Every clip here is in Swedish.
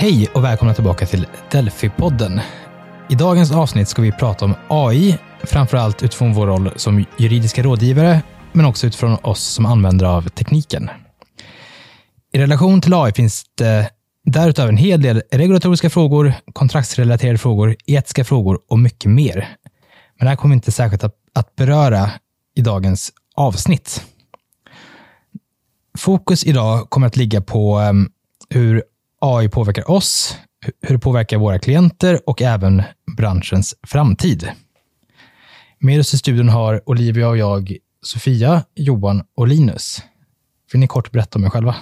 Hej och välkomna tillbaka till Delphi-podden. I dagens avsnitt ska vi prata om AI, framförallt utifrån vår roll som juridiska rådgivare, men också utifrån oss som användare av tekniken. I relation till AI finns det därutöver en hel del regulatoriska frågor, kontraktsrelaterade frågor, etiska frågor och mycket mer. Men det här kommer vi inte särskilt att, beröra i dagens avsnitt. Fokus idag kommer att ligga på ehm, hur AI påverkar oss, hur det påverkar våra klienter och även branschens framtid. Med oss i studion har Olivia och jag Sofia, Johan och Linus. Vill ni kort berätta om er själva?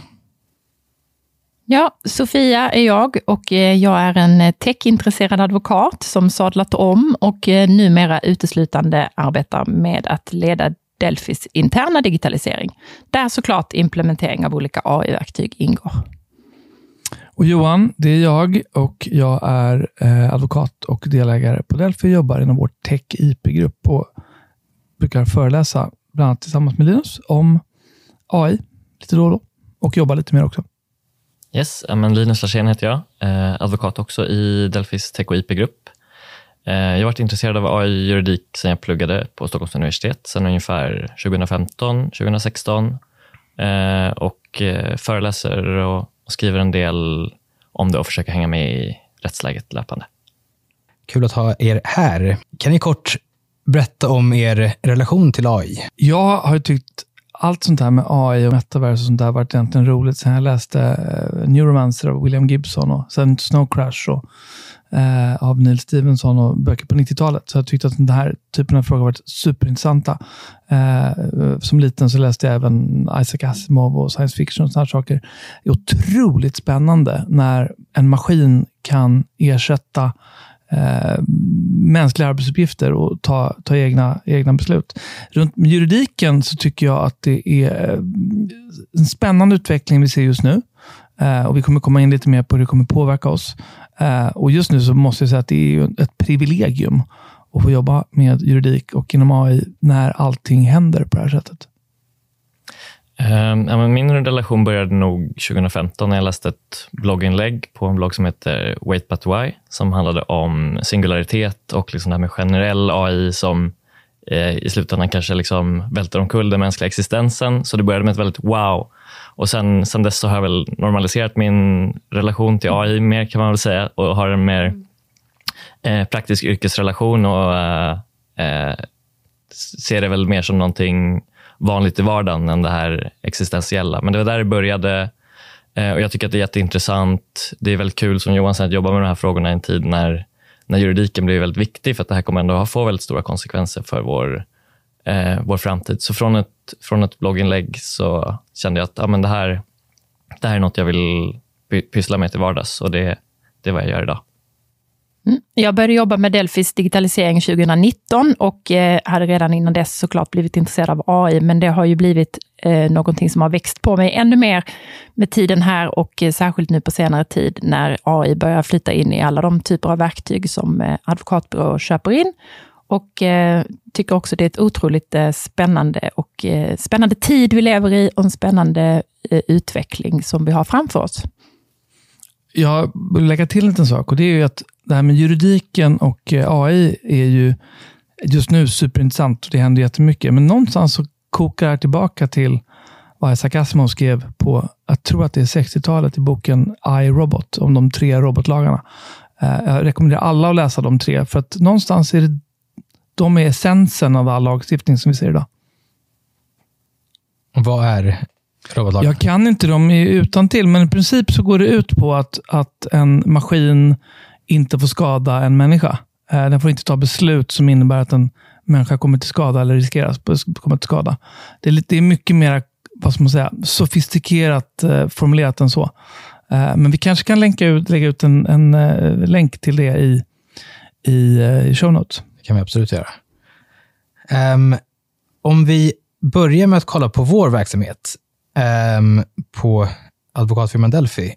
Ja, Sofia är jag och eh, jag är en eh, techintresserad advokat som sadlat om och eh, numera uteslutande arbetar med att leda Delfis interna digitalisering, där såklart implementering av olika AI-verktyg ingår. Och Johan, det är jag och jag är eh, advokat och delägare på Delphi. jobbar inom vår Tech IP-grupp och brukar föreläsa, bland annat tillsammans med Linus, om AI lite då och då och jobbar lite mer också. Yes, men Linus Larsén heter jag, eh, advokat också i Delphis Tech och IP-grupp. Eh, jag har varit intresserad av AI-juridik sedan jag pluggade på Stockholms universitet, sedan ungefär 2015, 2016 eh, och eh, föreläser och och skriver en del om det och försöker hänga med i rättsläget löpande. Kul att ha er här. Kan ni kort berätta om er relation till AI? Jag har tyckt allt sånt här med AI och metaverse och sånt där varit egentligen roligt sen jag läste uh, Neuromancer av William Gibson och sen Snow Crash och eh, av Neil Stevenson och böcker på 90-talet. Så jag tyckte att den här typen av frågor varit superintressanta. Eh, som liten så läste jag även Isaac Asimov och science fiction och sådana saker. Det är otroligt spännande när en maskin kan ersätta eh, mänskliga arbetsuppgifter och ta, ta egna, egna beslut. Runt juridiken så tycker jag att det är eh, en spännande utveckling vi ser just nu. Eh, och Vi kommer komma in lite mer på hur det kommer påverka oss. Eh, och Just nu så måste jag säga att det är ett privilegium att få jobba med juridik och inom AI när allting händer på det här sättet. Ehm, min relation började nog 2015 när jag läste ett blogginlägg på en blogg som heter Wait But Why, som handlade om singularitet och liksom det här med generell AI som eh, i slutändan kanske liksom välter omkull den mänskliga existensen. Så det började med ett väldigt wow och sen, sen dess så har jag väl normaliserat min relation till AI mer kan man väl säga och har en mer eh, praktisk yrkesrelation och eh, eh, ser det väl mer som någonting vanligt i vardagen än det här existentiella. Men det var där det började eh, och jag tycker att det är jätteintressant. Det är väldigt kul som Johan säger att jobba med de här frågorna i en tid när, när juridiken blir väldigt viktig för att det här kommer ändå få väldigt stora konsekvenser för vår eh, vår framtid. Så från ett, från ett blogginlägg så kände jag att ah, men det, här, det här är något jag vill pyssla med till vardags och det, det är vad jag gör idag. Mm. Jag började jobba med Delfis digitalisering 2019 och eh, hade redan innan dess såklart blivit intresserad av AI, men det har ju blivit eh, någonting som har växt på mig ännu mer med tiden här och eh, särskilt nu på senare tid när AI börjar flytta in i alla de typer av verktyg som eh, advokatbyråer köper in och eh, tycker också det är ett otroligt eh, spännande och eh, spännande tid vi lever i och en spännande eh, utveckling som vi har framför oss. Jag vill lägga till en liten sak och det är ju att det här med juridiken och eh, AI är ju just nu superintressant och det händer jättemycket. Men någonstans så kokar det här tillbaka till vad Isaac Asimov skrev på, jag tror att det är 60-talet i boken I, Robot, om de tre robotlagarna. Eh, jag rekommenderar alla att läsa de tre, för att någonstans är det de är essensen av all lagstiftning som vi ser idag. Vad är robotlagen? Jag kan inte dem utan till, men i princip så går det ut på att, att en maskin inte får skada en människa. Eh, den får inte ta beslut som innebär att en människa kommer till skada eller riskerar att komma till skada. Det är, lite, det är mycket mer vad ska man säga, sofistikerat eh, formulerat än så. Eh, men vi kanske kan länka ut, lägga ut en, en länk till det i, i show notes kan vi absolut göra. Um, om vi börjar med att kolla på vår verksamhet um, på advokatfirman Delphi.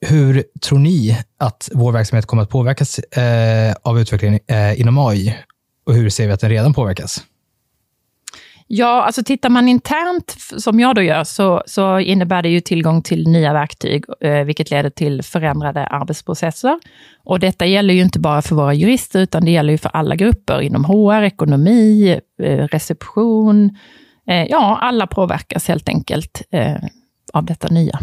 Hur tror ni att vår verksamhet kommer att påverkas uh, av utvecklingen uh, inom AI? Och hur ser vi att den redan påverkas? Ja, alltså tittar man internt, som jag då gör, så, så innebär det ju tillgång till nya verktyg, eh, vilket leder till förändrade arbetsprocesser. Och detta gäller ju inte bara för våra jurister, utan det gäller ju för alla grupper inom HR, ekonomi, eh, reception. Eh, ja, alla påverkas helt enkelt av detta nya.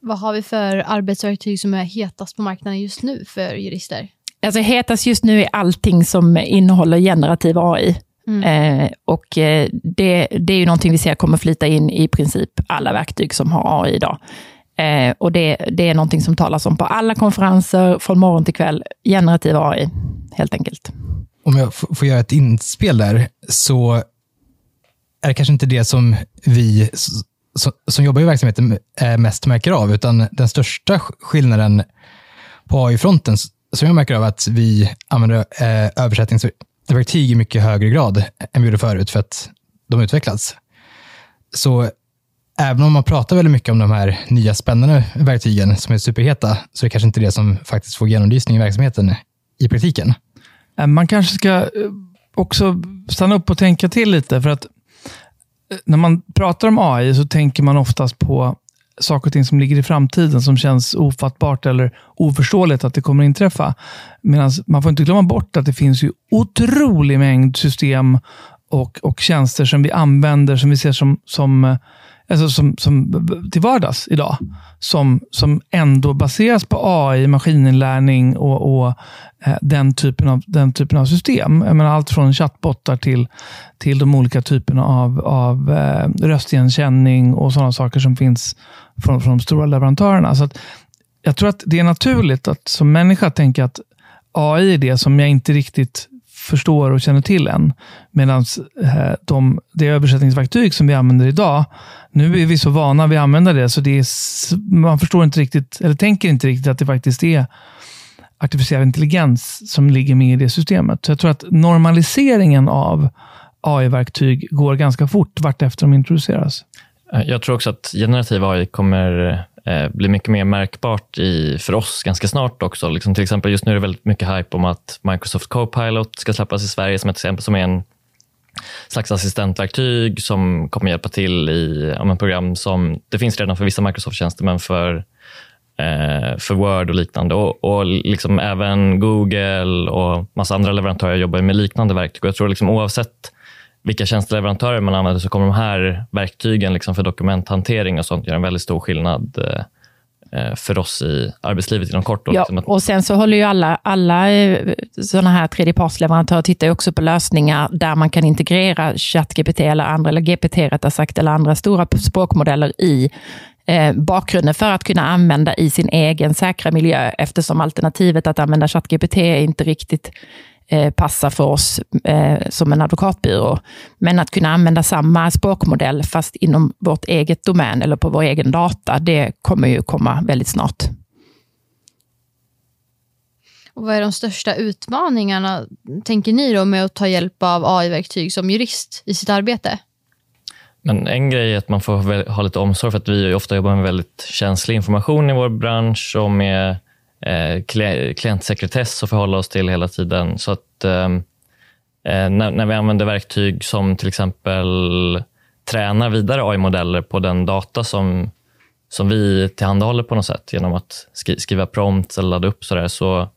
Vad har vi för arbetsverktyg som är hetast på marknaden just nu för jurister? Alltså hetast just nu är allting som innehåller generativ AI. Mm. Eh, och eh, det, det är ju någonting vi ser kommer flyta in i princip alla verktyg som har AI idag. Eh, och det, det är någonting som talas om på alla konferenser från morgon till kväll. Generativ AI, helt enkelt. Om jag får göra ett inspel där, så är det kanske inte det som vi som, som jobbar i verksamheten eh, mest märker av, utan den största skillnaden på AI-fronten som jag märker av att vi använder eh, verktyg i mycket högre grad än vi gjorde förut för att de utvecklats. Så även om man pratar väldigt mycket om de här nya spännande verktygen som är superheta, så är det kanske inte det som faktiskt får genomlysning i verksamheten i praktiken. Eh, man kanske ska eh, också stanna upp och tänka till lite, för att eh, när man pratar om AI så tänker man oftast på saker och ting som ligger i framtiden som känns ofattbart eller oförståeligt att det kommer att inträffa. Medan man får inte glömma bort att det finns ju otrolig mängd system och, och tjänster som vi använder, som vi ser som, som, eh, alltså som, som till vardags idag. Som, som ändå baseras på AI, maskininlärning och, och eh, den, typen av, den typen av system. Jag menar, allt från chattbottar till, till de olika typerna av, av eh, röstigenkänning och sådana saker som finns från, från de stora leverantörerna. Så jag tror att det är naturligt att som människa tänka att AI är det som jag inte riktigt förstår och känner till än. Medan eh, de, det översättningsverktyg som vi använder idag, nu är vi så vana vid att använda det, så det är, man förstår inte riktigt, eller tänker inte riktigt att det faktiskt är artificiell intelligens som ligger med i det systemet. Så jag tror att normaliseringen av AI-verktyg går ganska fort vartefter de introduceras. Jag tror också att generativ AI kommer Eh, blir mycket mer märkbart i, för oss ganska snart också. Liksom till exempel just nu är det väldigt mycket hype om att Microsoft Copilot ska släppas i Sverige som ett exempel, som är en slags assistentverktyg som kommer hjälpa till i ja, program som det finns redan för vissa Microsoft-tjänster, men för, eh, för Word och liknande. Och, och liksom även Google och massa andra leverantörer jobbar med liknande verktyg. Och jag tror liksom oavsett vilka tjänsteleverantörer man använder så kommer de här verktygen liksom för dokumenthantering och sånt göra en väldigt stor skillnad eh, eh, för oss i arbetslivet inom kort. Ja, liksom och sen så håller ju alla, alla eh, sådana här tredjepartsleverantörer tittar också på lösningar där man kan integrera ChatGPT eller andra, eller GPT rättare sagt, eller andra stora språkmodeller i eh, bakgrunden för att kunna använda i sin egen säkra miljö, eftersom alternativet att använda ChatGPT är inte riktigt eh, passar för oss eh, som en advokatbyrå. Men att kunna använda samma språkmodell fast inom vårt eget domän eller på vår egen data, det kommer ju komma väldigt snart. Och vad är de största utmaningarna, tänker ni, då, med att ta hjälp av AI-verktyg som jurist i sitt arbete? Men en grej är att man får ha lite omsorg för att vi ofta jobbar med väldigt känslig information i vår bransch och med eh, klientsekretess att förhålla oss till hela tiden. Så att ehm, eh, när, när, vi använder verktyg som till exempel tränar vidare AI-modeller på den data som, som vi tillhandahåller på något sätt genom att skri skriva prompts eller ladda upp så, så,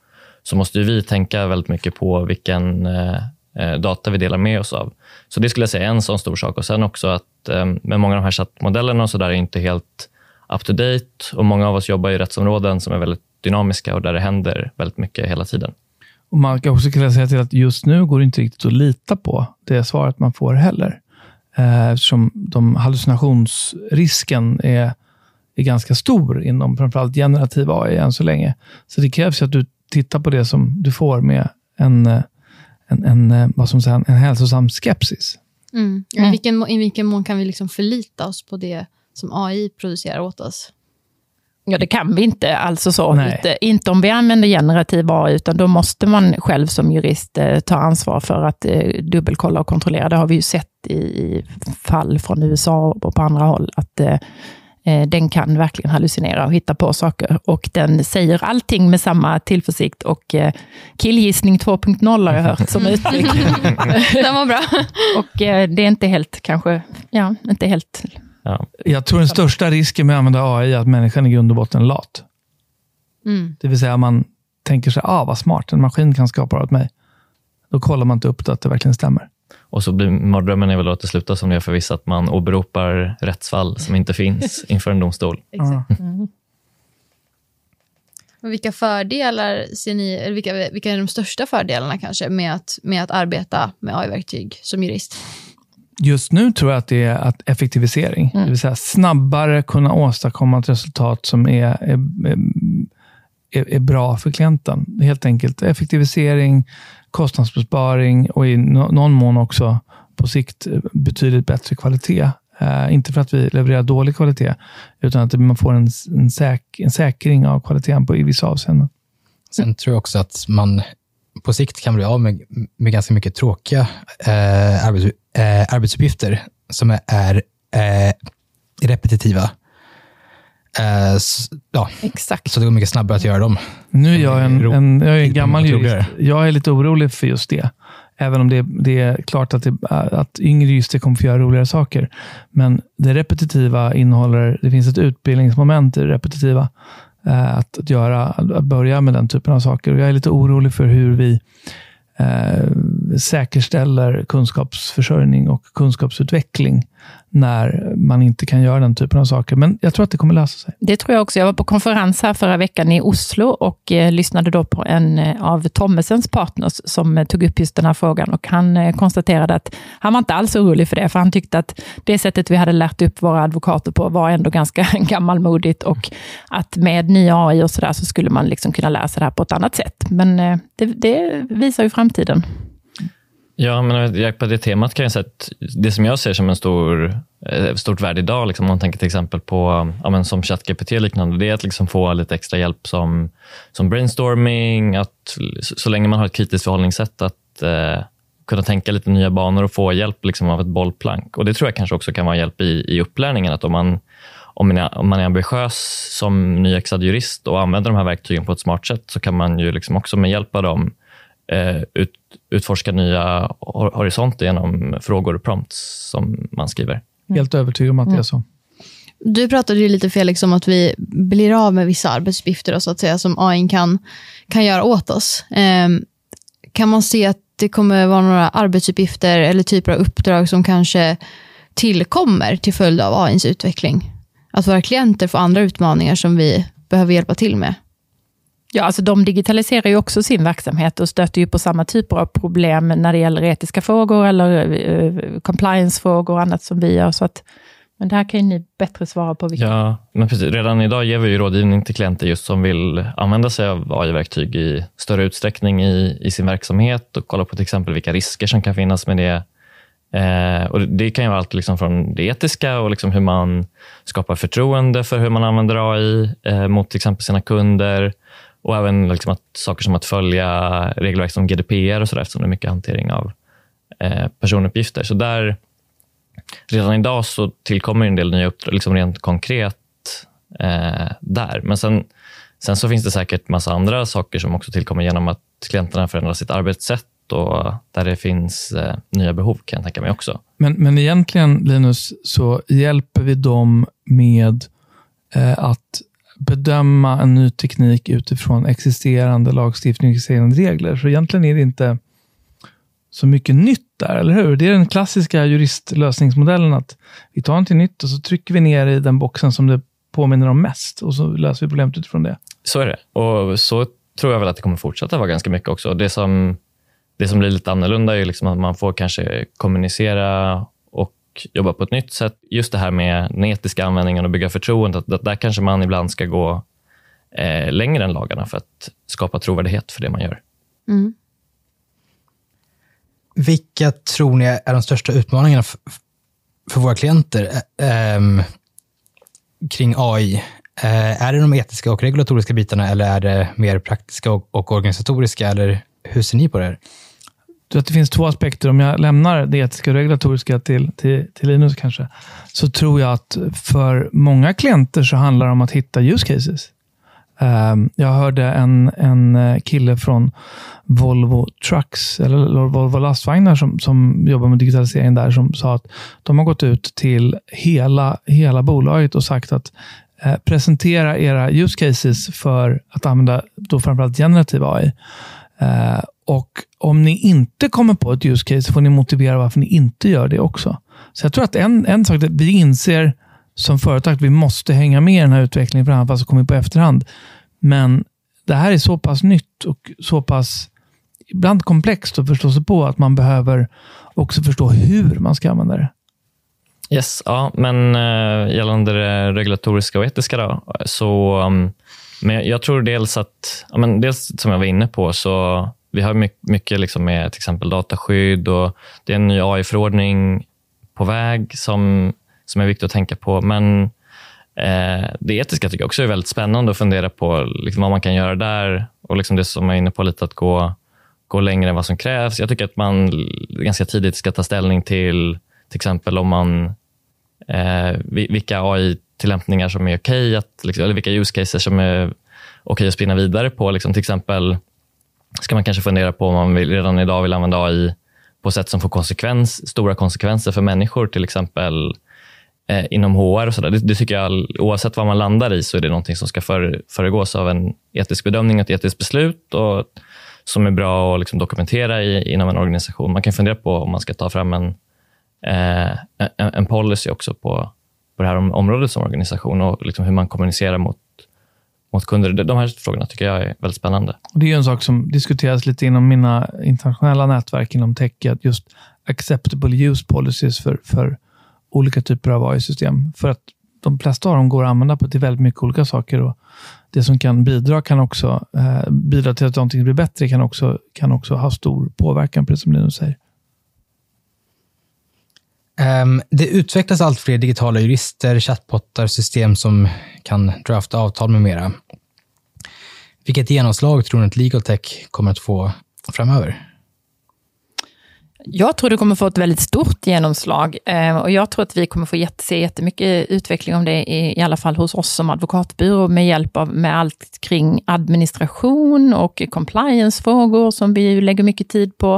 så måste vi tänka väldigt mycket på vilken eh, eh, data vi delar med oss av. Så det skulle jag säga är en sån stor sak. Och Sen också att eh, med många av de här chattmodellerna och så där är inte helt up to date och många av oss jobbar i rättsområden som är väldigt dynamiska och där det händer väldigt mycket hela tiden. Och Man kan också kunna säga till att just nu går det inte riktigt att lita på det svaret man får heller. Eh, eftersom de hallucinationsrisken är, är ganska stor inom framförallt generativ AI än så länge. Så det krävs att du tittar på det som du får med en, en, en, eh, vad som säger, en hälsosam skepsis. Mm. I, vilken, I vilken mån kan vi liksom förlita oss på det som AI producerar åt oss? Ja, det kan vi inte. Alltså så. Inte, inte, om vi använder generativ AI, utan då måste man själv som jurist eh, ta ansvar för att eh, dubbelkolla och kontrollera. Det har vi ju sett i, i fall från USA och på andra håll, att eh, Eh, den kan verkligen hallucinera och hitta på saker. Och den säger allting med samma tillförsikt. Och eh, killgissning 2.0 har jag hört som uttryck. Den var bra. och eh, det är inte helt, kanske, ja, inte helt... Ja. Jag tror den största risken med att använda AI är att människan i grund och botten är lat. Mm. Det vill säga man tänker sig, ah vad smart, en maskin kan skapa det åt mig. Då kollar man inte upp det, att det verkligen stämmer. Och så blir mardrömmen är väl att det slutar som det gör för vissa, att man åberopar rättsfall som inte finns inför en domstol. Exakt. Och vilka fördelar ser ni, eller vilka, vilka är de största fördelarna kanske med att, med att arbeta med AI-verktyg som jurist? Just nu tror jag att det är att effektivisering. Det vill säga snabbare kunna åstadkomma ett resultat som är, är, är, är bra för klienten. Helt enkelt effektivisering, kostnadsbesparing och i no, någon mån också på sikt betydligt bättre kvalitet. Uh, inte för att vi levererar dålig kvalitet, utan att man får en, en, säk, en säkring av kvaliteten på, i vissa avseenden. Sen tror jag också att man på sikt kan bli av med, med ganska mycket tråkiga eh, arbets, eh, arbetsuppgifter som är, är eh, repetitiva. Eh, s- ja, Exakt. så det går mycket snabbare att göra dem. Nu är jag en, en, jag är en gammal jurist. Jag är lite orolig för just det. Även om det, det är klart att, det, att yngre jurister kommer få göra roligare saker. Men det repetitiva innehåller, det finns ett utbildningsmoment i det repetitiva. Eh, att, att, göra, att börja med den typen av saker. Och jag är lite orolig för hur vi eh, säkerställer kunskapsförsörjning och kunskapsutveckling när man inte kan göra den typen av saker. Men jag tror att det kommer lösa sig. Det tror jag också. Jag var på konferens här förra veckan i Oslo och eh, lyssnade då på en eh, av Tommesens partners som eh, tog upp just den här frågan. Och han eh, konstaterade att han var inte alls orolig för det, för han tyckte att det sättet vi hade lärt upp våra advokater på var ändå ganska gammalmodigt och att med ny AI och sådär så skulle man liksom kunna lära sig det här på ett annat sätt. Men eh, det, det visar ju framtiden. Ja, men på det temat kan jag säga att det som jag ser som en stor, eh, stort värde idag, liksom, om man tänker till exempel på ja, men som ChatGPT och liknande, det är att liksom få lite extra hjälp som, som brainstorming, att så, så länge man har ett kritiskt förhållningssätt, att eh, kunna tänka lite nya banor och få hjälp liksom, av ett bollplank. Och Det tror jag kanske också kan vara hjälp i, i upplärningen. Att om man, om, man är, om man är ambitiös som nyexad jurist och använder de här verktygen på ett smart sätt, så kan man ju liksom också med hjälp av dem eh, ut, utforska nya hor- horisonter genom frågor och prompts som man skriver. Helt övertygad om att det är så. Du pratade ju lite Felix om att vi blir av med vissa arbetsuppgifter så att säga, som AI kan, kan göra åt oss. Ehm, kan man se att det kommer vara några arbetsuppgifter eller typer av uppdrag som kanske tillkommer till följd av AIns utveckling? Att våra klienter får andra utmaningar som vi behöver hjälpa till med. Ja, alltså de digitaliserar ju också sin verksamhet och stöter ju på samma typer av problem när det gäller etiska frågor eller eh, eh compliance-frågor och annat som vi gör. Så att, men det här kan ju ni bättre svara på. Vilka. Ja, men precis. Redan idag ger vi ju rådgivning till klienter just som vill använda sig av AI-verktyg i större utsträckning i, i sin verksamhet och kolla på till exempel vilka risker som kan finnas med det. Eh, och Det kan ju vara allt liksom från det etiska och liksom hur man skapar förtroende för hur man använder AI eh, mot till exempel sina kunder och även liksom att, saker som att följa regelverk som GDPR och så där, eftersom det är mycket hantering av eh, personuppgifter. Så där, redan idag så tillkommer en del nya uppdrag, liksom rent konkret eh, där. Men sen, sen så finns det säkert massa andra saker som också tillkommer genom att klienterna förändrar sitt arbetssätt och där det finns eh, nya behov kan jag tänka mig också. Men, men egentligen, Linus, så hjälper vi dem med eh, att bedöma en ny teknik utifrån existerande lagstiftning och existerande regler. Så egentligen är det inte så mycket nytt där, eller hur? Det är den klassiska juristlösningsmodellen att vi tar någonting nytt och så trycker vi ner i den boxen som det påminner om mest och så löser vi problemet utifrån det. Så är det. Och så tror jag väl att det kommer fortsätta vara ganska mycket också. Det som, det som blir lite annorlunda är liksom att man får kanske kommunicera och jobba på ett nytt sätt. Just det här med den etiska användningen och bygga förtroende, att, att där kanske man ibland ska gå eh, längre än lagarna för att skapa trovärdighet för det man gör. Mm. Vilka tror ni är de största utmaningarna för våra klienter eh, ehm, kring AI? Eh, är det de etiska och regulatoriska bitarna eller är det mer praktiska och, och organisatoriska? Eller hur ser ni på det? här? Att det finns två aspekter. Om jag lämnar det etiska och regulatoriska till, till, till Linus kanske, så tror jag att för många klienter så handlar det om att hitta use cases. Ehm, jag hörde en, en eh, kille från Volvo Trucks, eller Volvo lastvagnar, som, som jobbar med digitalisering där, som sa att de har gått ut till hela, hela bolaget och sagt att eh, presentera era use cases för att använda då framförallt generativ AI. Eh, och om ni inte kommer på ett use case får ni motivera varför ni inte gör det också. Så jag tror att en, en sak, att vi inser som företag att vi måste hänga med i den här utvecklingen, för annars så kommer vi på efterhand. Men det här är så pass nytt och så pass ibland komplext att förstå sig på att man behöver också förstå hur man ska använda det. Yes, ja, men eh, gällande det regulatoriska och etiska då, så um, men jag tror dels att, ja, men dels som jag var inne på, så vi har mycket, mycket liksom med till exempel dataskydd och det är en ny AI-förordning på väg som, som är viktig att tänka på. Men eh, det etiska tycker jag också är väldigt spännande att fundera på liksom vad man kan göra där och liksom det som jag är inne på lite att gå, gå längre än vad som krävs. Jag tycker att man ganska tidigt ska ta ställning till till exempel om man eh, vilka tillämpningar som är okej, okay liksom, eller vilka use cases som är okej okay att spinna vidare på. Liksom, till exempel ska man kanske fundera på om man vill, redan idag vill använda AI på sätt som får konsekvens, stora konsekvenser för människor, till exempel eh, inom HR. Och så det, det, tycker jag, oavsett vad man landar i, så är det någonting som ska för, föregås av en etisk bedömning, och ett etiskt beslut och, som är bra att liksom dokumentera i, inom en organisation. Man kan fundera på om man ska ta fram en, eh, en, en, policy också på, på det här området som organisation och liksom hur man kommunicerar mot mot kunder. De här frågorna tycker jag är väldigt spännande. Det är en sak som diskuteras lite inom mina internationella nätverk inom tech, att just acceptable use policies för, för olika typer av AI-system. För att de flesta av dem går att använda på till väldigt mycket olika saker. Och det som kan bidra kan också eh, bidra till att någonting blir bättre, kan också, kan också ha stor påverkan precis som Linus säger. Um, det utvecklas allt fler digitala jurister, chattbottar, system som kan drafta avtal med mera. Vilket genomslag tror ni att legal tech kommer att få framöver? Jag tror det kommer få ett väldigt stort genomslag eh, och jag tror att vi kommer få se jättemycket utveckling om det, i, alla fall hos oss som advokatbyrå, med hjälp av med allt kring administration och compliance-frågor som vi lägger mycket tid på.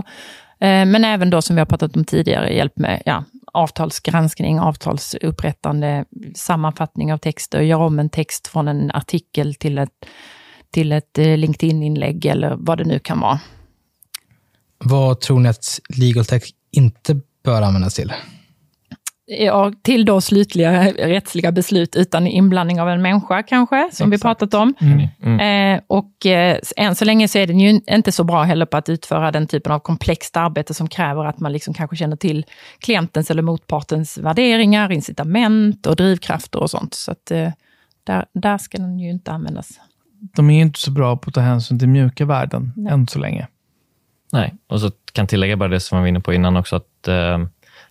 Eh, men även då, som vi har pratat om tidigare, hjälp med ja, avtalsgranskning, avtalsupprättande, sammanfattning av texter, göra om en text från en artikel till ett, till ett eh, LinkedIn-inlägg eller vad det nu kan vara. Vad tror ni att legal tech inte bör användas till? Ja, till då slutliga rättsliga beslut utan inblandning av en människa kanske, som Exakt. vi pratat om. Mm. Mm. Eh, och eh, än så länge så är den ju inte så bra heller på att utföra den typen av komplext arbete som kräver att man liksom kanske känner till klientens eller motpartens värderingar, incitament och drivkrafter och sånt. Så att, eh, där, där ska den ju inte användas. De är inte så bra på att ta hänsyn till mjuka värden Nej. än så länge. Nej, och så kan tillägga bara det som vi var inne på innan också, att eh,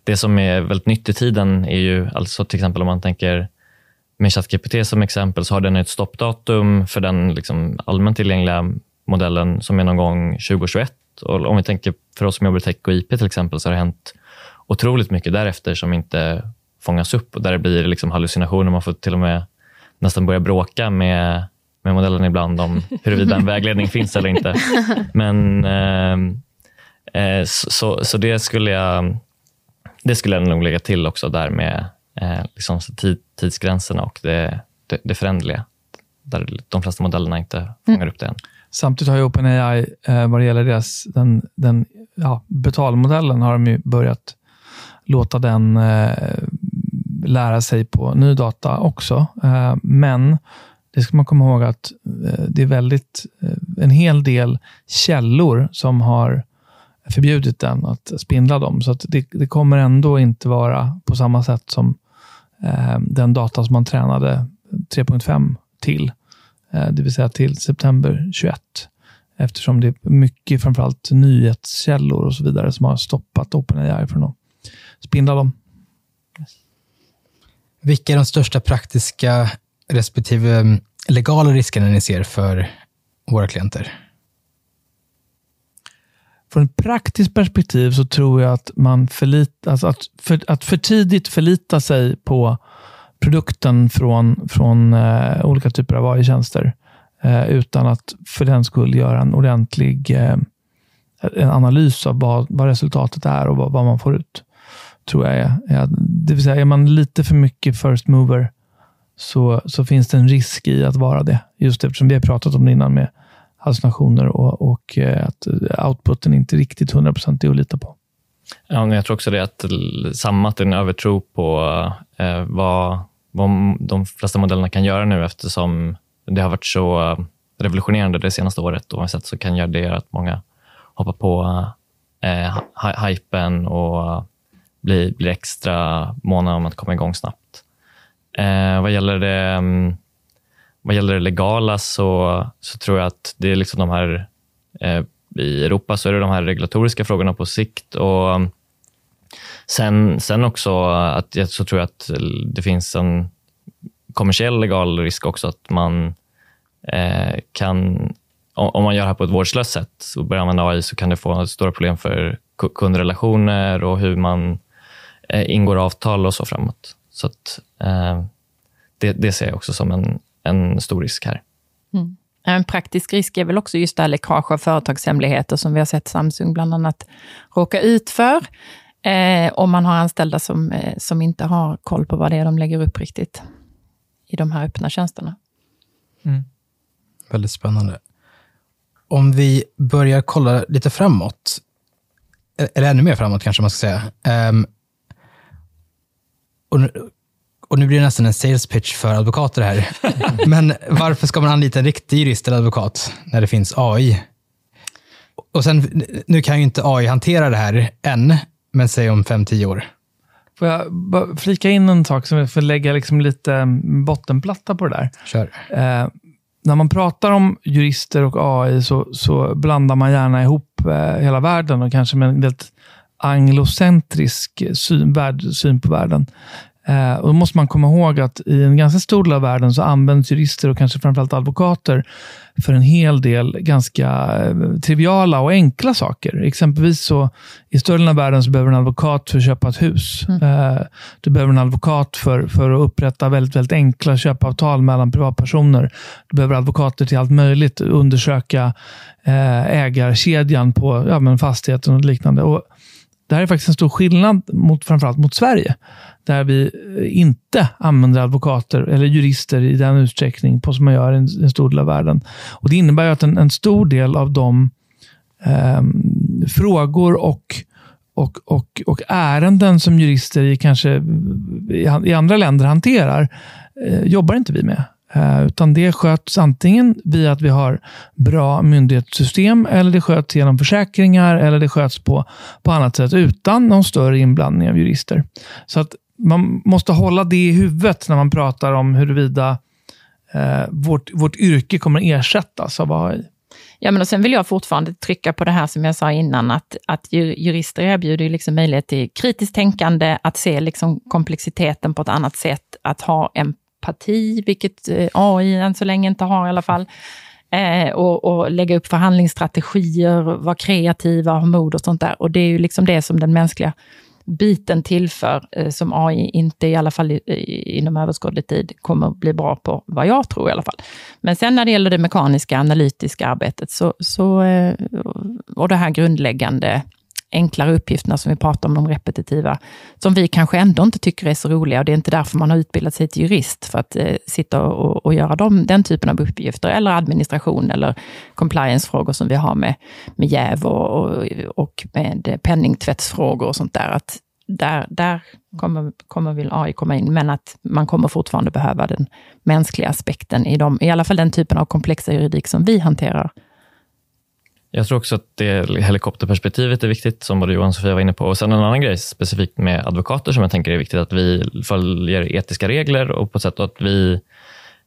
det som är väldigt nytt i tiden är ju alltså till exempel om man tänker med ChatGPT som exempel så har den ett stoppdatum för den liksom allmänt tillgängliga modellen som är någon gång 2021. Och om vi tänker för oss som jobbar i tech och IP till exempel så har det hänt otroligt mycket därefter som inte fångas upp och där det blir liksom hallucinationer. Man får till och med nästan börja bråka med, med modellen ibland om huruvida en vägledning finns eller inte. Men eh, eh, så, så det skulle jag det skulle jag nog lägga till också där med eh, liksom tid, tidsgränserna och det, det, det förändliga. Där de flesta modellerna inte fångar mm. upp det än. Samtidigt har ju OpenAI, eh, vad det gäller deras, den, den ja, betalmodellen, har de ju börjat låta den eh, lära sig på ny data också. Eh, men det ska man komma ihåg att eh, det är väldigt, eh, en hel del källor som har förbjudit den att spindla dem. Så det, det, kommer ändå inte vara på samma sätt som eh, den data som man tränade 3.5 till. Eh, det vill säga till september 21. Eftersom det är mycket, framförallt nyhetskällor och så vidare, som har stoppat OpenAI från att spindla dem. Vilka är de största praktiska respektive mm, legala riskerna ni ser för våra klienter? Från ett praktiskt perspektiv så tror jag att man förlit, alltså att, för, att för tidigt förlita sig på produkten från, från eh, olika typer av AI-tjänster eh, utan att för den skull göra en ordentlig eh, en analys av vad, vad resultatet är och vad, vad, man får ut. Tror jag är, är, det vill säga, är man lite för mycket first mover så, så finns det en risk i att vara det. Just eftersom vi har pratat om det innan med hallucinationer och, och eh, att eh, outputen inte riktigt 100% är att lita på. Ja, men jag tror också det att samma att det är en övertro på eh, vad, vad de flesta modellerna kan göra nu eftersom det har varit så eh, revolutionerande det senaste året och sett så kan göra det att många hoppar på eh, hypen och blir, blir extra måna om att komma igång snabbt. Eh, vad, gäller det, mm, vad gäller det legala så, så tror jag att det är liksom de här eh, i Europa så är det de här regulatoriska frågorna på sikt. och um, Sen, sen också att jag så tror jag att det finns en kommersiell legal risk också att man eh, kan, om man gör det här på ett vårdslöst sätt och börjar använda AI så kan det få stora problem för kundrelationer och hur man eh, ingår avtal och så framåt. Så att, eh, det, det, ser jag också som en, en stor risk här. Mm. En praktisk risk är väl också just det här läckage av företagshemligheter som vi har sett Samsung bland annat råka ut för. Eh, om man har anställda som, eh, som inte har koll på vad det är de lägger upp riktigt i de här öppna tjänsterna. Mm. Väldigt spännande. Om vi börjar kolla lite framåt, eller ännu mer framåt kanske man ska säga. Um, och, och, nu blir det nästan en sales pitch för advokater här. Men varför ska man anlita en riktig jurist eller advokat när det finns AI? Och sen, nu kan ju inte AI hantera det här än, men säg om fem tio år. Får jag bara flika in en sak som jag får lägga liksom lite mm, bottenplatta på det där? Kör. Eh, när man pratar om jurister och AI så, så blandar man gärna ihop eh, hela världen och kanske med en väldigt anglocentrisk syn, värld, syn på världen. Eh, och då måste man komma ihåg att i en ganska stor del av världen så används jurister och kanske framförallt advokater för en hel del ganska eh, triviala och enkla saker. Exempelvis så i större delen av världen så behöver en advokat för att köpa ett hus. Mm. Eh, du behöver en advokat för, för att upprätta väldigt, väldigt enkla köpavtal mellan privatpersoner. Du behöver advokater till allt möjligt, undersöka eh, ägarkedjan på ja, men fastigheten och liknande. Och det här är faktiskt en stor skillnad mot framförallt mot Sverige där vi eh, inte använder advokater eller jurister i den utsträckning på som man gör i en, en stor del av världen. Och Det innebär att en, en stor del av de eh, frågor och, och, och, och ärenden som jurister i kanske i andra länder hanterar eh, jobbar inte vi med. Eh, utan det sköts antingen via att vi har bra myndighetssystem, eller det sköts genom försäkringar, eller det sköts på, på annat sätt utan någon större inblandning av jurister. Så att man måste hålla det i huvudet när man pratar om huruvida eh, vårt, vårt yrke kommer att ersättas av AI. Ja, men och sen vill jag fortfarande trycka på det här som jag sa innan, att, att jurister erbjuder liksom möjlighet till kritiskt tänkande, att se liksom komplexiteten på ett annat sätt, att ha en empati, vilket eh, AI än så länge inte har i alla fall. Eh, och, och, lägga upp förhandlingsstrategier, vara kreativa, ha mod och sånt där. Och det är ju liksom det som den mänskliga biten tillför, eh, som AI inte, i alla fall i, i, inom överskådlig tid, kommer bli bra på, vad jag tror i alla fall. Men sen när det gäller det mekaniska, analytiska arbetet, så, så, och det här grundläggande enklare uppgifterna som vi pratar om, de repetitiva, som vi kanske ändå inte tycker är så roliga. Och det är inte därför man har utbildat sig till jurist, för att eh, sitta och, och göra dem, den typen av uppgifter, eller administration eller compliance-frågor som vi har med, med jäv och, och, och med penningtvättsfrågor och sånt där. Att där, där kommer, kommer väl AI komma in, men att man kommer fortfarande behöva den mänskliga aspekten i, dem, i alla fall den typen av komplexa juridik som vi hanterar jag tror också att det helikopterperspektivet är viktigt, som både Johan och Sofia var inne på. Och sen en annan grej specifikt med advokater som jag tänker är viktigt, att vi följer etiska regler och på ett sätt att vi,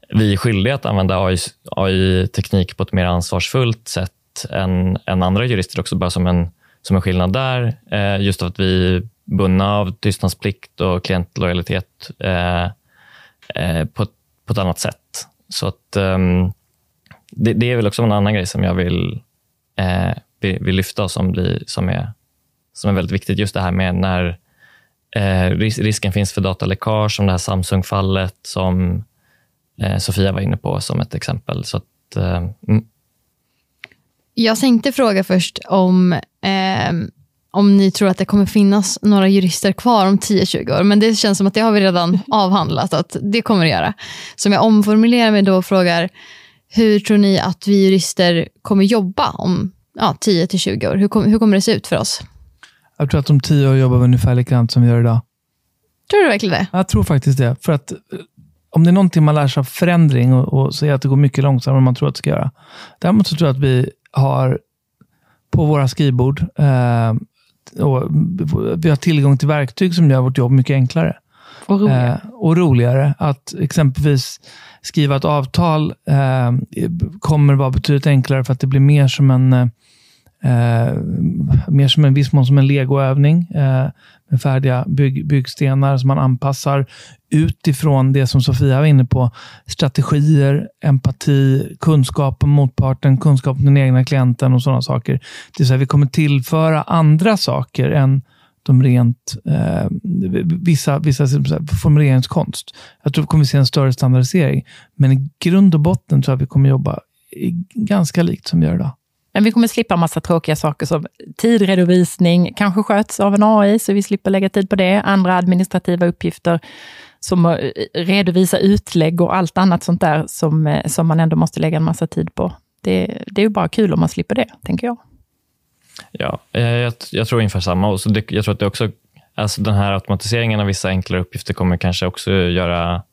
vi är skyldiga att använda AI-teknik AI på ett mer ansvarsfullt sätt än, än andra jurister också, bara som en, som en skillnad där. Eh, just att vi är bundna av tystnadsplikt och klientlojalitet eh, eh, på, på ett annat sätt. Så att, ehm, det, det, är väl också en annan grej som jag vill eh, vill, vill lyfta och som, blir, som, är, som är väldigt viktigt. Just det här med när eh, ris risken finns för dataläckage, som det här Samsung-fallet som eh, Sofia var inne på som ett exempel. Så att, eh, mm. Jag tänkte fråga först om, eh, om ni tror att det kommer finnas några jurister kvar om 10-20 år, men det känns som att det har vi redan avhandlat, att det kommer det göra. Så om jag omformulerar mig då och frågar, hur tror ni att vi jurister kommer jobba om ja, 10-20 år? Hur, kom, hur kommer det se ut för oss? Jag tror att om tio år jobbar vi ungefär likadant som vi gör idag. Tror du verkligen det? Jag tror faktiskt det. För att eh, om det är någonting man lär sig av förändring och, och så är att det går mycket långsammare än man tror att det ska göra. Däremot så tror jag att vi har på våra skrivbord eh, och vi har tillgång till verktyg som gör vårt jobb mycket enklare. Och roligare. Eh, och roligare. Att exempelvis skriva ett avtal eh, kommer vara betydligt enklare för att det blir mer som en eh, mer som en viss mån som en legoövning eh, med färdiga bygg, byggstenar som man anpassar utifrån det som Sofia var inne på. Strategier, empati, kunskap om motparten, kunskap om den egna klienten och sådana saker. Det vill säga vi kommer tillföra andra saker än de rent, eh, vissa, vissa formuleringskonst. Jag tror vi kommer se en större standardisering. Men i grund och botten tror jag att vi kommer jobba ganska likt som vi gör idag. Men vi kommer slippa massa tråkiga saker som tidredovisning, kanske sköts av en AI, så vi slipper lägga tid på det. Andra administrativa uppgifter som att eh, redovisa utlägg och allt annat sånt där som, eh, som man ändå måste lägga en massa tid på. Det, det är ju bara kul om man slipper det, tänker jag. Ja, eh, jag, jag tror ungefär samma. Och så det, jag tror att det också, alltså den här automatiseringen av vissa enklare uppgifter kommer kanske också göra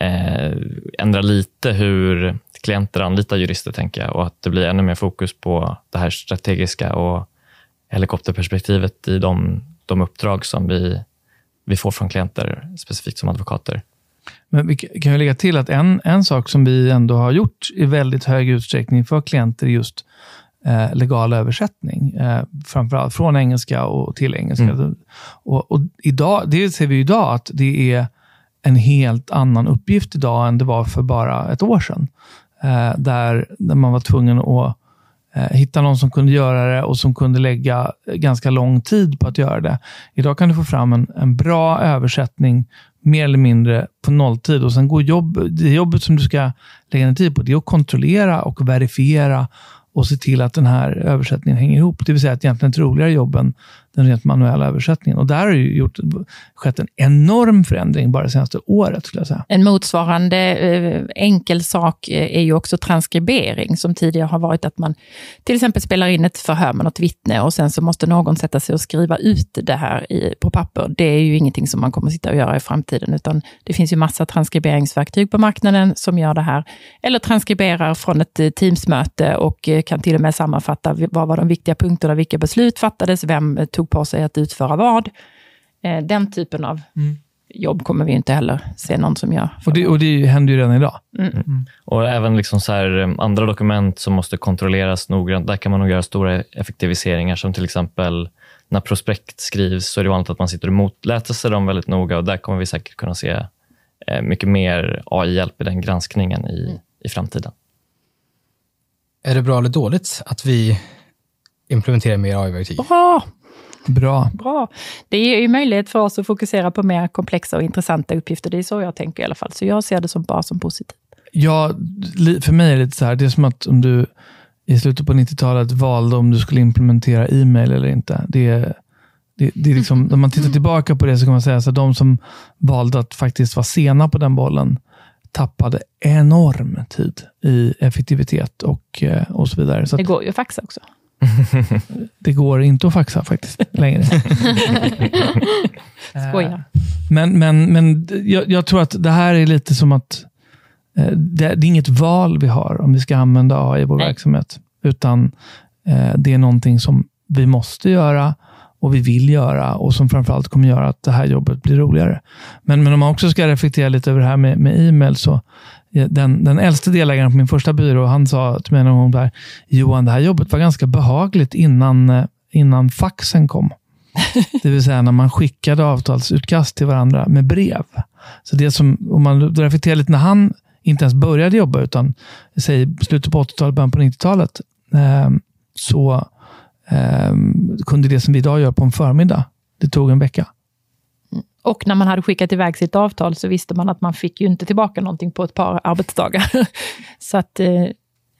eh, ändra lite hur klienter anlitar jurister, tänker jag. Och att det blir ännu mer fokus på det här strategiska och helikopterperspektivet i de, de uppdrag som vi, vi får från klienter, specifikt som advokater. Men vi kan ju lägga till att en, en sak som vi ändå har gjort i väldigt hög utsträckning för klienter är just eh, legal översättning. Eh, framförallt från engelska och till engelska. Mm. Och, och, idag, det ser vi idag att det är en helt annan uppgift idag än det var för bara ett år sedan. Eh, där, där man var tvungen att eh, hitta någon som kunde göra det och som kunde lägga ganska lång tid på att göra det. Idag kan du få fram en, en bra översättning mer eller mindre på nolltid. Och sen går jobb, det jobbet som du ska lägga ner tid på, det är att kontrollera och verifiera och se till att den här översättningen hänger ihop. Det vill säga att egentligen ett roligare jobb än den rent manuella översättningen. Och där har det gjort, skett en enorm förändring bara det senaste året. Skulle jag säga. En motsvarande eh, enkel sak eh, är ju också transkribering, som tidigare har varit att man till exempel spelar in ett förhör med något vittne och sen så måste någon sätta sig och skriva ut det här i, på papper. Det är ju ingenting som man kommer sitta och göra i framtiden, utan det finns ju massa transkriberingsverktyg på marknaden som gör det här. Eller transkriberar från ett eh, Teamsmöte och eh, kan till och med sammanfatta vad var de viktiga punkterna, vilka beslut fattades, vem tog tog på sig att utföra vad. Eh, den typen av mm. jobb kommer vi inte heller se någon som gör. Och det, och det händer ju redan idag. Mm. Mm. Och även liksom så här, eh, andra dokument som måste kontrolleras noggrant. Där kan man nog göra stora effektiviseringar, som till exempel när prospekt skrivs så är det vanligt att man sitter och motläser sig dem väldigt noga och där kommer vi säkert kunna se eh, mycket mer AI-hjälp i den granskningen i, mm. i framtiden. Är det bra eller dåligt att vi implementerar mer AI-verktyg? Bra! Bra. Bra. Det ger ju möjlighet för oss att fokusera på mer komplexa och intressanta uppgifter. Det är så jag tänker i alla fall. Så jag ser det som bara som positivt. Ja, för mig är det lite så här, det är som att om du i slutet på 90-talet valde om du skulle implementera e-mail eller inte. Det är, det, det är liksom, när man tittar tillbaka på det så kan man säga att de som valde att faktiskt vara sena på den bollen tappade enorm tid i effektivitet och, eh, och så vidare. Så det går ju att faxa också. Det går inte att faxa faktiskt längre. Skoja. Men, men, men jag, jag, tror att det här är lite som att eh, det, det, är inget val vi har om vi ska använda AI i vår Nej. verksamhet. Utan eh, det är någonting som vi måste göra och vi vill göra och som framförallt kommer göra att det här jobbet blir roligare. Men, men om man också ska reflektera lite över det här med, med e-mail så den, den äldste delägaren på min första byrå, han sa till mig någon gång där, Johan, det här jobbet var ganska behagligt innan, eh, innan faxen kom. det vill säga när man skickade avtalsutkast till varandra med brev. Så det som, om man reflekterar lite när han inte ens började jobba, utan säg slutet på 80-talet, början på 90-talet, eh, så eh, kunde det som vi idag gör på en förmiddag, det tog en vecka. Och när man hade skickat iväg sitt avtal så visste man att man fick ju inte tillbaka någonting på ett par arbetsdagar. så att eh,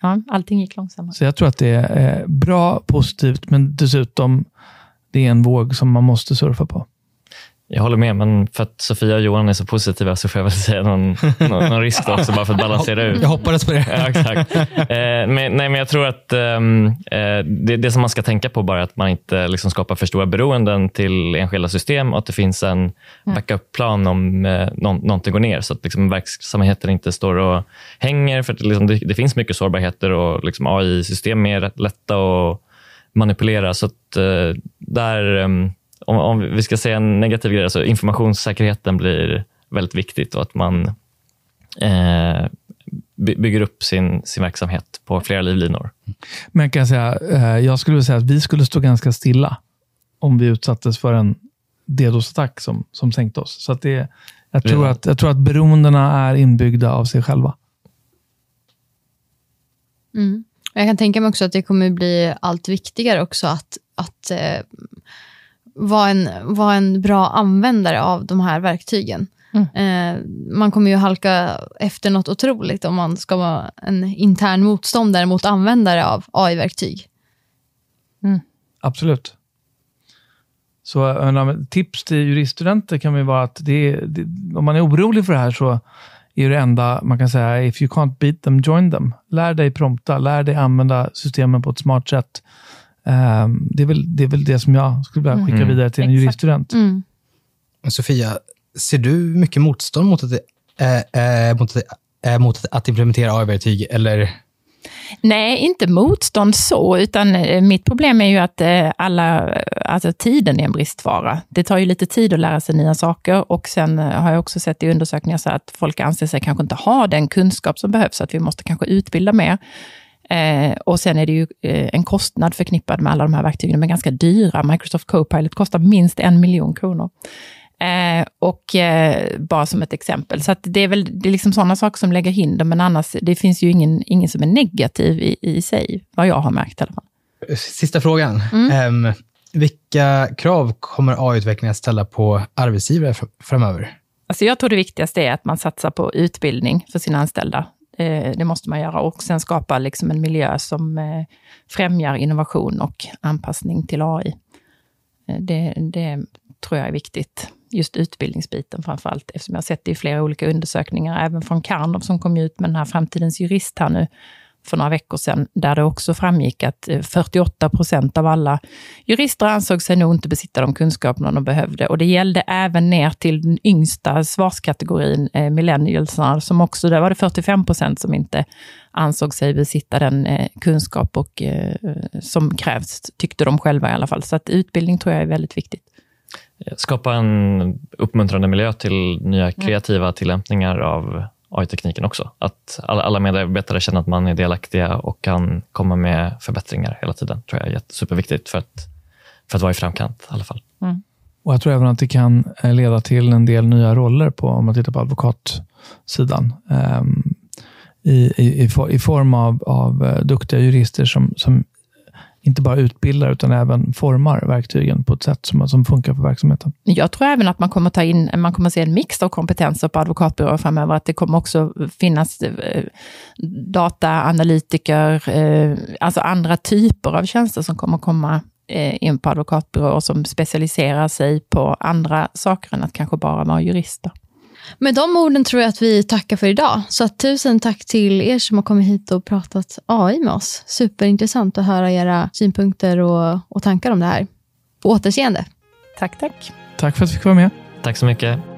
ja, allting gick långsammare. Så jag tror att det är eh, bra, positivt, men dessutom det är en våg som man måste surfa på. Jag håller med, men för att Sofia och Johan är så positiva så får jag väl säga någon, någon, någon risk då också, bara för att balansera ut. Jag hoppades på det. Ja, exakt. Eh, men, nej, men jag tror att um, eh, det, det som man ska tänka på bara är att man inte liksom skapar för stora beroenden till enskilda system och att det finns en backup-plan om eh, någon, någonting går ner så att liksom, verksamheten inte står och hänger. För att, liksom, det, det finns mycket sårbarheter och liksom, AI-system är rätt lätta att manipulera. Så att, eh, där, um, om, om vi ska säga en negativ grej, så informationssäkerheten blir väldigt viktigt och att man eh, by- bygger upp sin, sin verksamhet på flera livlinor. Men jag kan säga, eh, jag skulle vilja säga att vi skulle stå ganska stilla om vi utsattes för en DDoS-attack som, som sänkte oss. Så att det, jag, tror att, jag tror att beroendena är inbyggda av sig själva. Mm. Jag kan tänka mig också att det kommer bli allt viktigare också att, att eh, vara, en, vara en bra användare av de här verktygen. Eh, man kommer ju halka efter något otroligt om man ska vara en intern motståndare mot användare av AI-verktyg. Absolut. Så menar, tips till juriststudenter kan ju vara att det, det, om man är orolig för det här så är det enda man kan säga, if you can't beat them, join them. Lär dig prompta, lär dig använda systemen på ett smart sätt. Ehm, det, är väl, det är väl det som jag skulle vilja skicka Mm. vidare till en Exakt. juriststudent. Mm. Sofia, ser du mycket motstånd mot att, äh, äh, mot att, äh, mot att, implementera AI-verktyg? Eller? Nej, inte motstånd så, utan mitt problem är ju att alla, alltså tiden är en bristvara. Det tar ju lite tid att lära sig nya saker och sen har jag också sett i undersökningar så att folk anser sig kanske inte ha den kunskap som behövs, så att vi måste kanske utbilda mer. Eh, och sen är det ju eh, en kostnad förknippad med alla de här verktygen. De är ganska dyra. Microsoft Copilot kostar minst en miljon kronor. Eh, och eh, bara som ett exempel. Så det är väl det är liksom sådana saker som lägger hinder, men annars, det finns ju ingen, ingen som är negativ i, i sig, vad jag har märkt i alla fall. Sista frågan. Ehm, vilka krav kommer AI-utvecklingen att ställa på arbetsgivare fr- framöver? Alltså jag tror det viktigaste är att man satsar på utbildning för sina anställda. Eh, det måste man göra och sen skapa liksom en miljö som eh, främjar innovation och anpassning till AI. Eh, det, det tror jag är viktigt. Just utbildningsbiten framför allt, eftersom jag har sett det i flera olika undersökningar, även från Karnov som kom ut med den här Framtidens jurist här nu för några veckor sedan, där det också framgick att eh, 48 procent av alla jurister ansåg sig nog inte besitta de kunskaperna de behövde. Och det gällde även ner till den yngsta svarskategorin, eh, millennialsarna, som också, där var det 45 procent som inte ansåg sig besitta den eh, kunskap och, eh, som krävs, tyckte de själva i alla fall. Så att utbildning tror jag är väldigt viktigt. Skapa en uppmuntrande miljö till nya kreativa tillämpningar av AI-tekniken också. Att alla, alla medarbetare känner att man är delaktiga och kan komma med förbättringar hela tiden. tror jag är jätte- superviktigt för att, för att vara i framkant i alla fall. Och Jag tror även att det kan eh, leda till en del nya roller på, om man tittar på advokatsidan. Ehm, i, i, i, for- I form av, av eh, duktiga jurister som, som inte bara utbildar utan även formar verktygen på ett sätt som, som funkar för verksamheten. Jag tror även att man kommer ta in, man kommer se en mix av kompetenser på advokatbyråer framöver. Att det kommer också finnas eh, dataanalytiker, eh, alltså andra typer av tjänster som kommer komma eh, in på advokatbyråer som specialiserar sig på andra saker än att kanske bara vara jurister. Med de orden tror jag att vi tackar för idag. Så att tusen tack till er som har kommit hit och pratat AI med oss. Superintressant att höra era synpunkter och, och tankar om det här. På återseende. Tack, tack. Tack för att vi fick vara med. Tack så mycket.